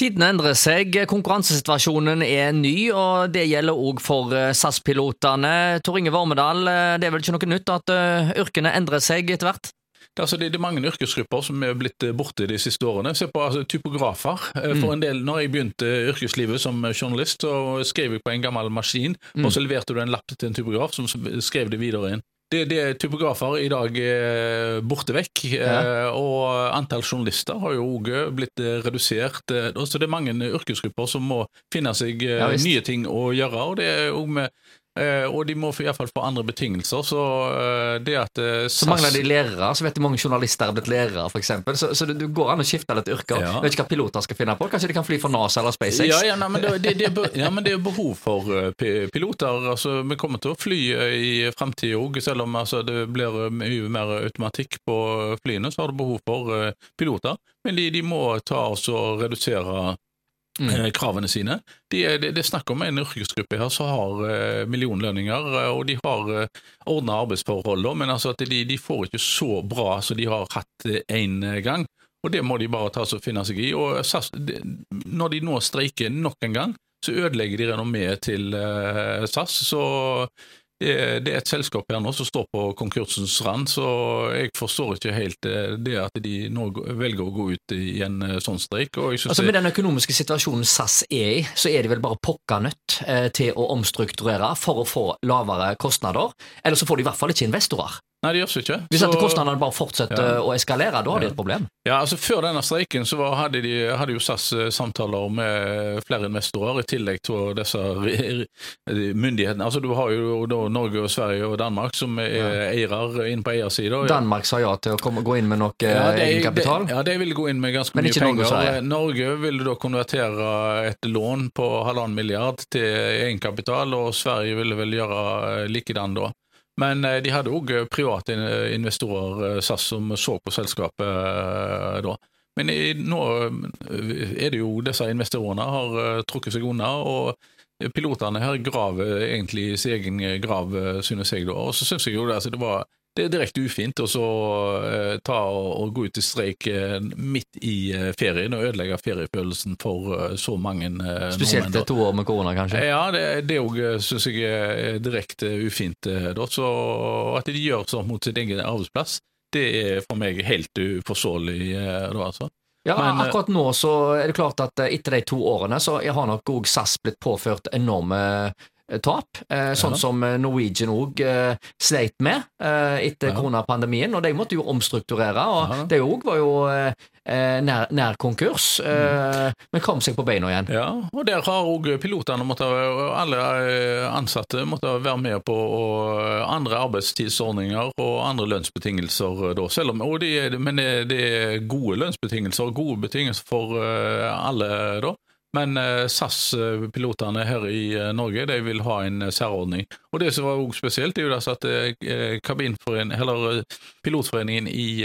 Tidene endrer seg, konkurransesituasjonen er ny, og det gjelder òg for eh, SAS-pilotene. Tor Inge Vormedal, eh, det er vel ikke noe nytt at uh, yrkene endrer seg etter hvert? Det, altså, det, er mange yrkesgrupper som er blitt borte de siste årene. Se på altså, typografer. For mm. en del, når jeg begynte yrkeslivet som journalist, så skrev jeg på en gammel maskin, mm. og så leverte du en lapp til en typograf som skrev det videre inn. Det, det typografer i dag er borte vekk, ja. Eh, og antall journalister har jo òg blitt eh, redusert. Eh, så det er mange yrkesgrupper som må finne seg ja, nye ting å gjøre. og det er jo med Eh, og de må iallfall få andre betingelser. Så eh, det at eh, SAS... Så mangler de lærere, så vet du mange journalister er blitt lærere, f.eks. Så, så det, du går an å skifte litt yrker. Ja. Vet ikke hva piloter skal finne på. Kanskje de kan fly for NASA eller SpaceX? Ja, ja, nei, men det, det, det, ja, men det er behov for piloter. Altså, vi kommer til å fly i fremtiden òg, selv om altså, det blir mye mer automatikk på flyene. Så har du behov for piloter. Men de, de må ta oss og redusere mm. Eh, kravene sine. Det de, de snakker om en yrkesgruppe her som har uh, millionlønninger, uh, og de har ordna arbeidsforhold, men altså at de, de, får ikke så bra som de har hatt én gang. Og det må de bare ta og finne seg i. Og SAS, de, når de nå streiker nok en gang, så ødelegger de renommeet til SAS. Så det, det, er et selskap her nå som står på konkursens rand, så jeg forstår ikke helt eh, det at de nå velger å gå ut i en eh, sånn streik. altså Med den økonomiske situasjonen SAS er i, så er de vel bare pokka nødt eh, til å omstrukturere for å få lavere kostnader, eller så får de i hvert fall ikke investorer. Nei, det gjør seg ikke. Hvis at kostnadene bare fortsetter ja. å eskalere, da har de et problem? Ja, altså Før denne streiken så var, hadde, de, hadde jo SAS eh, samtaler med flere investorer, i tillegg til disse myndighetene. Altså Du har jo da Norge, og Sverige og Danmark som er ja. eiere inn på eiersida. Danmark sa ja til å komme, gå inn med noe ja, egenkapital? Ja, de ville gå inn med ganske Men mye penger. Norge, Norge ville da konvertere et lån på halvannen milliard til egenkapital, og Sverige ville vel gjøre likedan da. Men eh, de hadde òg eh, private investorer, eh, SAS, som så på selskapet da. Men nå er det jo disse investorene har trukket seg unna, og pilotene her graver egentlig sin egen grav, synes jeg. da. Og så synes jeg jo det, altså, det var det er direkte ufint å så eh, ta og, gå ut i streik eh, midt i eh, ferien og ødelegge feriefølelsen for så mange Spesielt etter to år med korona, kanskje? Ja, det òg syns jeg er direkte ufint. Da. Så at de gjør sånn mot sin egen arbeidsplass, det er for meg helt uforståelig. da, altså. Ja, Men, akkurat nå så er det klart at etter de to årene så har nok òg SAS blitt påført enorme tap, eh, sånn som eh, Norwegian òg eh, sleit med etter koronapandemien. Og de måtte jo omstrukturere, og det òg var jo nær, nær konkurs, mm. men kom seg på beina igjen. Ja, og der har òg pilotene måtte, alle ansatte måtte være med på andre arbeidstidsordninger og andre lønnsbetingelser da, selv om, det, men det er gode lønnsbetingelser gode betingelser for alle da. Men eh, SAS-pilotene her i eh, Norge de vil ha en eh, særordning. Og Det som var også spesielt, er jo at pilotforeningen i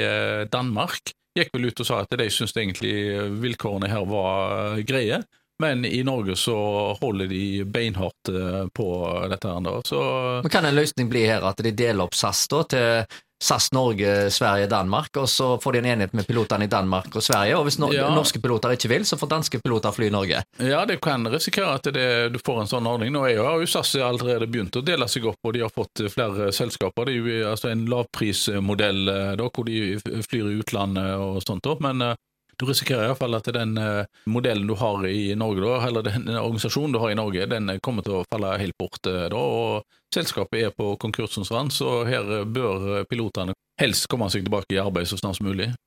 Danmark gikk vel ut og sa at de syntes egentlig vilkårene her var greie. Men i Norge så holder de beinhardt på dette. her. Så Men Kan en løsning bli her at de deler opp SAS da til SAS Norge, Sverige, Danmark, og så får de en enighet med pilotene i Danmark og Sverige. Og hvis no ja. norske piloter ikke vil, så får danske piloter fly i Norge. Ja, det kan risikere at det, du får en sånn ordning. Nå er jo SAS allerede begynt å dele seg opp, og de har fått flere selskaper. Det er jo altså en lavprismodell eh, da, hvor de flyr i utlandet og sånt. Men eh, du risikerer iallfall at den eh, modellen du har i Norge, da, eller den organisasjonen du har i Norge, den kommer til å falle helt bort. da, og Selskapet er på konkursens rand, så her bør pilotene helst komme seg tilbake i arbeid så snart som mulig.